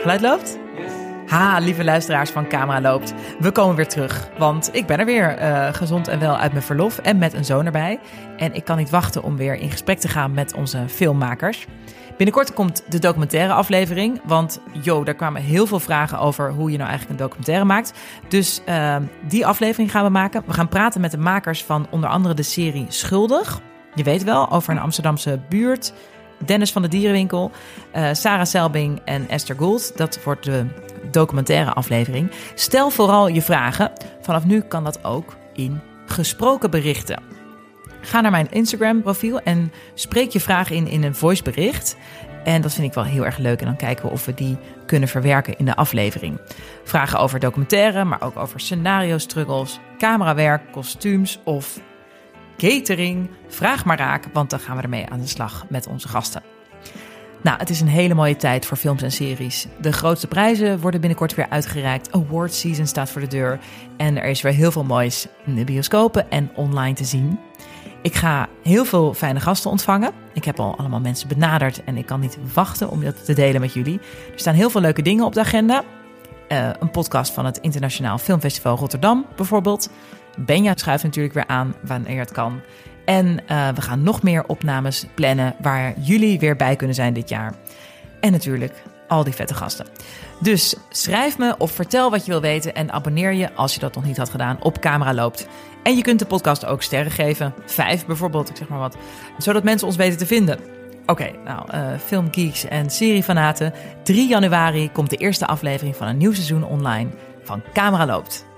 Geluid loopt? Ha, lieve luisteraars van Camera Loopt. We komen weer terug, want ik ben er weer uh, gezond en wel uit mijn verlof en met een zoon erbij. En ik kan niet wachten om weer in gesprek te gaan met onze filmmakers. Binnenkort komt de documentaire aflevering, want jo, daar kwamen heel veel vragen over hoe je nou eigenlijk een documentaire maakt. Dus uh, die aflevering gaan we maken. We gaan praten met de makers van onder andere de serie Schuldig. Je weet wel, over een Amsterdamse buurt Dennis van de Dierenwinkel, uh, Sarah Selbing en Esther Gould. Dat wordt de documentaire aflevering. Stel vooral je vragen. Vanaf nu kan dat ook in gesproken berichten. Ga naar mijn Instagram profiel en spreek je vraag in in een voicebericht. En dat vind ik wel heel erg leuk. En dan kijken we of we die kunnen verwerken in de aflevering. Vragen over documentaire, maar ook over scenario struggles, camerawerk, kostuums of catering. Vraag maar raak, want dan gaan we ermee aan de slag met onze gasten. Nou, het is een hele mooie tijd voor films en series. De grootste prijzen worden binnenkort weer uitgereikt. Award season staat voor de deur. En er is weer heel veel moois in de bioscopen en online te zien. Ik ga heel veel fijne gasten ontvangen. Ik heb al allemaal mensen benaderd en ik kan niet wachten om dat te delen met jullie. Er staan heel veel leuke dingen op de agenda. Uh, een podcast van het Internationaal Filmfestival Rotterdam bijvoorbeeld. Benja schuift natuurlijk weer aan wanneer het kan. En uh, we gaan nog meer opnames plannen waar jullie weer bij kunnen zijn dit jaar. En natuurlijk al die vette gasten. Dus schrijf me of vertel wat je wil weten en abonneer je als je dat nog niet had gedaan op Camera Loopt. En je kunt de podcast ook sterren geven, vijf bijvoorbeeld, ik zeg maar wat, zodat mensen ons weten te vinden. Oké, nou, uh, filmgeeks en seriefanaten. 3 januari komt de eerste aflevering van een nieuw seizoen online van Camera Loopt.